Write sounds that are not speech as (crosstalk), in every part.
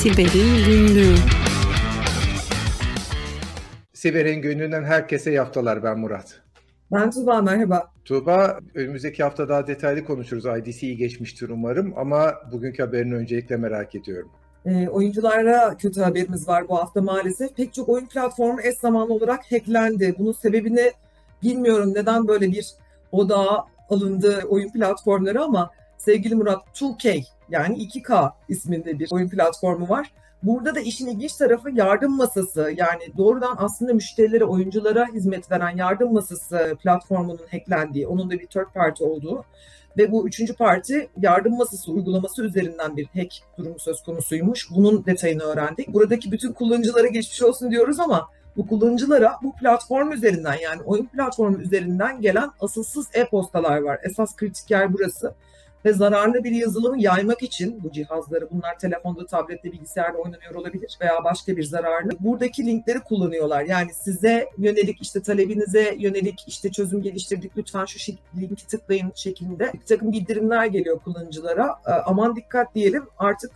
Siber'in Günlüğü Siber'in gününden herkese yaftalar ben Murat. Ben Tuğba merhaba. Tuğba önümüzdeki hafta daha detaylı konuşuruz. IDC iyi geçmiştir umarım ama bugünkü haberini öncelikle merak ediyorum. E, oyunculara kötü haberimiz var bu hafta maalesef. Pek çok oyun platformu eş zamanlı olarak hacklendi. Bunun sebebini bilmiyorum neden böyle bir odağa alındı oyun platformları ama sevgili Murat 2K yani 2K isminde bir oyun platformu var. Burada da işin ilginç tarafı yardım masası yani doğrudan aslında müşterilere, oyunculara hizmet veren yardım masası platformunun hacklendiği, onun da bir third party olduğu ve bu üçüncü parti yardım masası uygulaması üzerinden bir hack durumu söz konusuymuş. Bunun detayını öğrendik. Buradaki bütün kullanıcılara geçmiş olsun diyoruz ama bu kullanıcılara bu platform üzerinden yani oyun platformu üzerinden gelen asılsız e-postalar var. Esas kritik yer burası ve zararlı bir yazılımı yaymak için bu cihazları bunlar telefonda, tablette, bilgisayarda oynanıyor olabilir veya başka bir zararlı. Buradaki linkleri kullanıyorlar. Yani size yönelik işte talebinize yönelik işte çözüm geliştirdik lütfen şu linki tıklayın şeklinde bir takım bildirimler geliyor kullanıcılara. Aman dikkat diyelim artık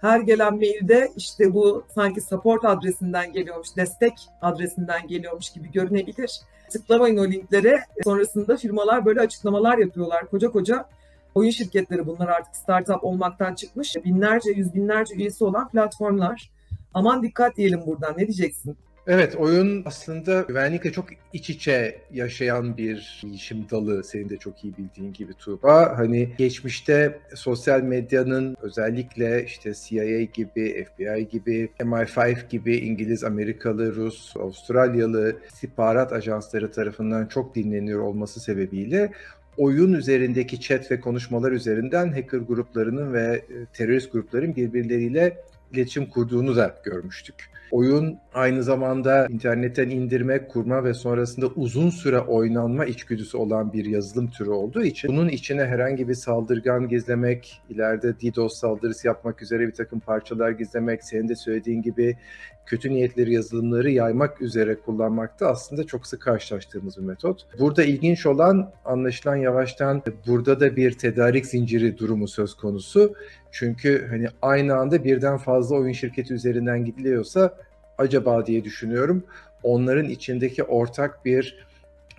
her gelen mailde işte bu sanki support adresinden geliyormuş, destek adresinden geliyormuş gibi görünebilir. Tıklamayın o linklere. Sonrasında firmalar böyle açıklamalar yapıyorlar. Koca koca oyun şirketleri bunlar artık startup olmaktan çıkmış. Binlerce, yüz binlerce üyesi olan platformlar. Aman dikkat diyelim buradan. Ne diyeceksin? Evet, oyun aslında güvenlikle çok iç içe yaşayan bir bilişim dalı. Senin de çok iyi bildiğin gibi Tuğba. Hani geçmişte sosyal medyanın özellikle işte CIA gibi, FBI gibi, MI5 gibi İngiliz, Amerikalı, Rus, Avustralyalı istihbarat ajansları tarafından çok dinleniyor olması sebebiyle oyun üzerindeki chat ve konuşmalar üzerinden hacker gruplarının ve e, terörist grupların birbirleriyle iletişim kurduğunu da görmüştük. Oyun aynı zamanda internetten indirme, kurma ve sonrasında uzun süre oynanma içgüdüsü olan bir yazılım türü olduğu için bunun içine herhangi bir saldırgan gizlemek, ileride DDoS saldırısı yapmak üzere bir takım parçalar gizlemek, senin de söylediğin gibi kötü niyetleri yazılımları yaymak üzere kullanmakta aslında çok sık karşılaştığımız bir metot. Burada ilginç olan anlaşılan yavaştan burada da bir tedarik zinciri durumu söz konusu. Çünkü hani aynı anda birden fazla oyun şirketi üzerinden gidiliyorsa acaba diye düşünüyorum. Onların içindeki ortak bir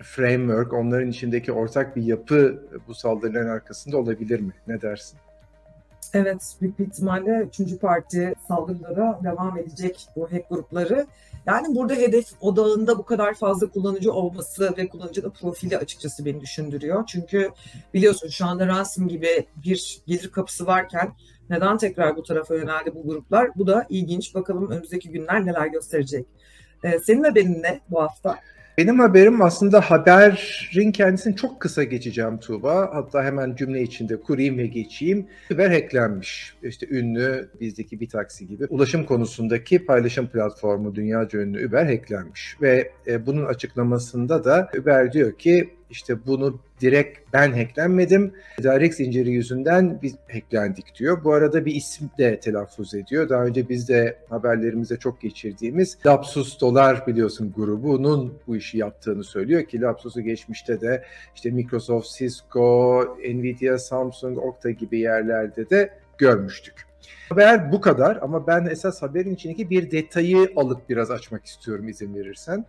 framework, onların içindeki ortak bir yapı bu saldırıların arkasında olabilir mi? Ne dersin? Evet, büyük bir ihtimalle üçüncü parti saldırılara devam edecek bu hack grupları. Yani burada hedef odağında bu kadar fazla kullanıcı olması ve kullanıcı da profili açıkçası beni düşündürüyor. Çünkü biliyorsun şu anda ransom gibi bir gelir kapısı varken neden tekrar bu tarafa yöneldi bu gruplar? Bu da ilginç. Bakalım önümüzdeki günler neler gösterecek. Ee, senin haberin ne bu hafta? Benim haberim aslında haberin kendisini çok kısa geçeceğim Tuğba. Hatta hemen cümle içinde kurayım ve geçeyim. Uber hacklenmiş. İşte ünlü bizdeki bir taksi gibi ulaşım konusundaki paylaşım platformu dünyaca ünlü Uber hacklenmiş. Ve e, bunun açıklamasında da Uber diyor ki işte bunu direkt ben hacklenmedim. Tedarik zinciri yüzünden biz hacklendik diyor. Bu arada bir isim de telaffuz ediyor. Daha önce biz de haberlerimizde çok geçirdiğimiz Lapsus Dolar biliyorsun grubunun bu işi yaptığını söylüyor ki Lapsus'u geçmişte de işte Microsoft, Cisco, Nvidia, Samsung, Okta gibi yerlerde de görmüştük. Haber bu kadar ama ben esas haberin içindeki bir detayı alıp biraz açmak istiyorum izin verirsen.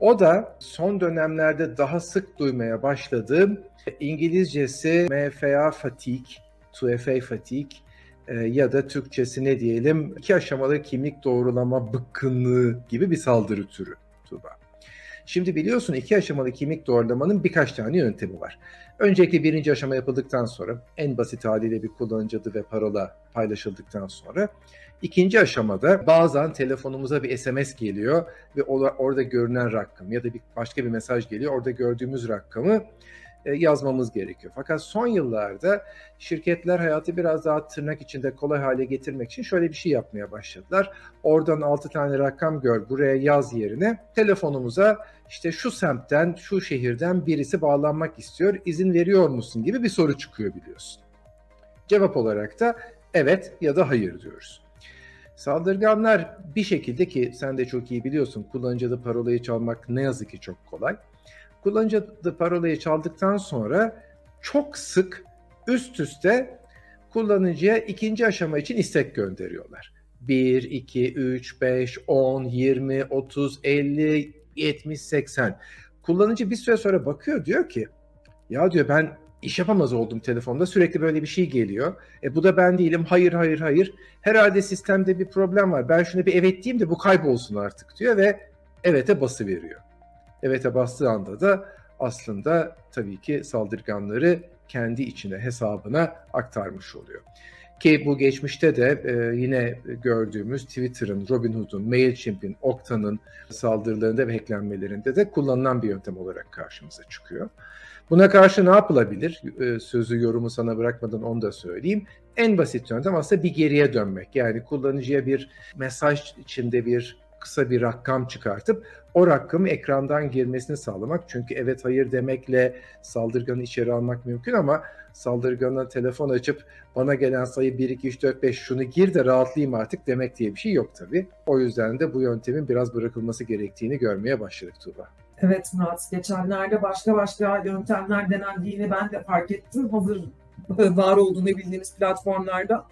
O da son dönemlerde daha sık duymaya başladığım İngilizcesi MFA fatigue, 2FA fatigue e, ya da Türkçesi ne diyelim iki aşamalı kimlik doğrulama bıkkınlığı gibi bir saldırı türü Tuba. Şimdi biliyorsun iki aşamalı kimlik doğrulamanın birkaç tane yöntemi var. Öncelikle birinci aşama yapıldıktan sonra en basit haliyle bir kullanıcı adı ve parola paylaşıldıktan sonra ikinci aşamada bazen telefonumuza bir SMS geliyor ve orada görünen rakam ya da bir başka bir mesaj geliyor. Orada gördüğümüz rakamı yazmamız gerekiyor. Fakat son yıllarda şirketler hayatı biraz daha tırnak içinde kolay hale getirmek için şöyle bir şey yapmaya başladılar. Oradan 6 tane rakam gör, buraya yaz yerine telefonumuza işte şu semtten, şu şehirden birisi bağlanmak istiyor, izin veriyor musun gibi bir soru çıkıyor biliyorsun. Cevap olarak da evet ya da hayır diyoruz. Saldırganlar bir şekilde ki sen de çok iyi biliyorsun kullanıcı adı parolayı çalmak ne yazık ki çok kolay kullanıcı adı parolayı çaldıktan sonra çok sık üst üste kullanıcıya ikinci aşama için istek gönderiyorlar. 1, 2, 3, 5, 10, 20, 30, 50, 70, 80. Kullanıcı bir süre sonra bakıyor diyor ki ya diyor ben iş yapamaz oldum telefonda sürekli böyle bir şey geliyor. E bu da ben değilim hayır hayır hayır herhalde sistemde bir problem var ben şuna bir evet diyeyim de bu kaybolsun artık diyor ve evet'e bası veriyor. Evet'e bastığı anda da aslında tabii ki saldırganları kendi içine hesabına aktarmış oluyor. Ki bu geçmişte de e, yine gördüğümüz Twitter'ın, Robinhood'un, Mailchimp'in, Okta'nın saldırılarında ve hacklenmelerinde de kullanılan bir yöntem olarak karşımıza çıkıyor. Buna karşı ne yapılabilir? E, sözü yorumu sana bırakmadan onu da söyleyeyim. En basit yöntem aslında bir geriye dönmek. Yani kullanıcıya bir mesaj içinde bir kısa bir rakam çıkartıp o rakamı ekrandan girmesini sağlamak. Çünkü evet hayır demekle saldırganı içeri almak mümkün ama saldırgana telefon açıp bana gelen sayı 1, 2, 3, 4, 5 şunu gir de rahatlayayım artık demek diye bir şey yok tabii. O yüzden de bu yöntemin biraz bırakılması gerektiğini görmeye başladık Tuğba. Evet Murat, geçenlerde başka başka yöntemler denendiğini ben de fark ettim. Hazır (laughs) var olduğunu bildiğimiz platformlarda.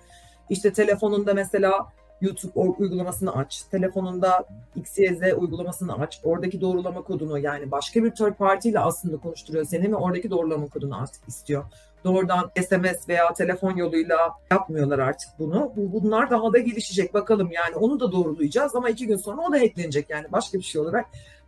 İşte telefonunda mesela YouTube uygulamasını aç, telefonunda XYZ uygulamasını aç, oradaki doğrulama kodunu yani başka bir third party ile aslında konuşturuyor seni ve oradaki doğrulama kodunu artık istiyor. Doğrudan SMS veya telefon yoluyla yapmıyorlar artık bunu. Bunlar daha da gelişecek bakalım yani onu da doğrulayacağız ama iki gün sonra o da hacklenecek yani başka bir şey olarak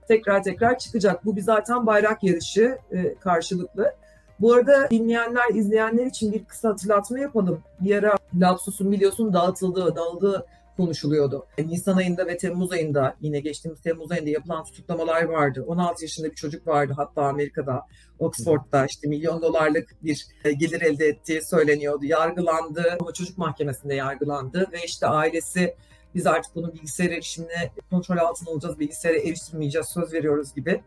tekrar tekrar çıkacak. Bu bir zaten bayrak yarışı e, karşılıklı. Bu arada dinleyenler, izleyenler için bir kısa hatırlatma yapalım. Bir ara Lapsus'un biliyorsun dağıtıldığı, dağıldığı konuşuluyordu. Nisan ayında ve Temmuz ayında yine geçtiğimiz Temmuz ayında yapılan tutuklamalar vardı. 16 yaşında bir çocuk vardı hatta Amerika'da, Oxford'da işte milyon dolarlık bir e, gelir elde ettiği söyleniyordu. Yargılandı ama çocuk mahkemesinde yargılandı ve işte ailesi biz artık bunun bilgisayar erişimine kontrol altına olacağız, bilgisayara eriştirmeyeceğiz, söz veriyoruz gibi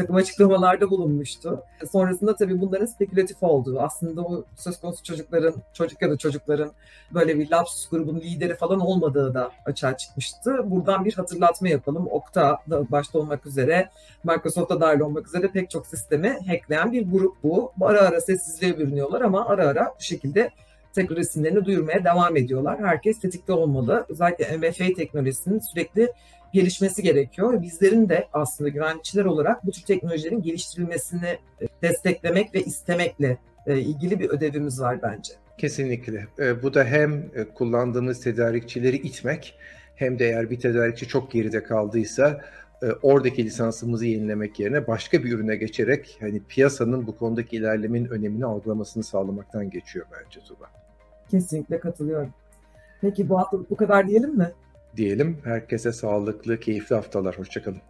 takım açıklamalarda bulunmuştu. Sonrasında tabii bunların spekülatif olduğu, aslında o söz konusu çocukların, çocuk ya da çocukların böyle bir Lapsus grubunun lideri falan olmadığı da açığa çıkmıştı. Buradan bir hatırlatma yapalım. Okta da başta olmak üzere, Microsoft'ta dahil olmak üzere pek çok sistemi hackleyen bir grup bu. Ara ara sessizliğe bürünüyorlar ama ara ara bu şekilde tekrar isimlerini duyurmaya devam ediyorlar. Herkes tetikte olmalı. Özellikle MFA teknolojisinin sürekli gelişmesi gerekiyor. Bizlerin de aslında güvenlikçiler olarak bu tür teknolojilerin geliştirilmesini e, desteklemek ve istemekle e, ilgili bir ödevimiz var bence. Kesinlikle. E, bu da hem kullandığımız tedarikçileri itmek hem de eğer bir tedarikçi çok geride kaldıysa oradaki lisansımızı yenilemek yerine başka bir ürüne geçerek hani piyasanın bu konudaki ilerlemenin önemini algılamasını sağlamaktan geçiyor bence Tuba. Kesinlikle katılıyorum. Peki bu hafta bu kadar diyelim mi? Diyelim. Herkese sağlıklı, keyifli haftalar. Hoşçakalın.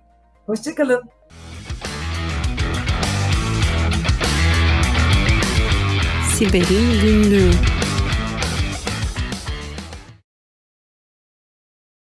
Hoşçakalın. Siber'in Günlüğü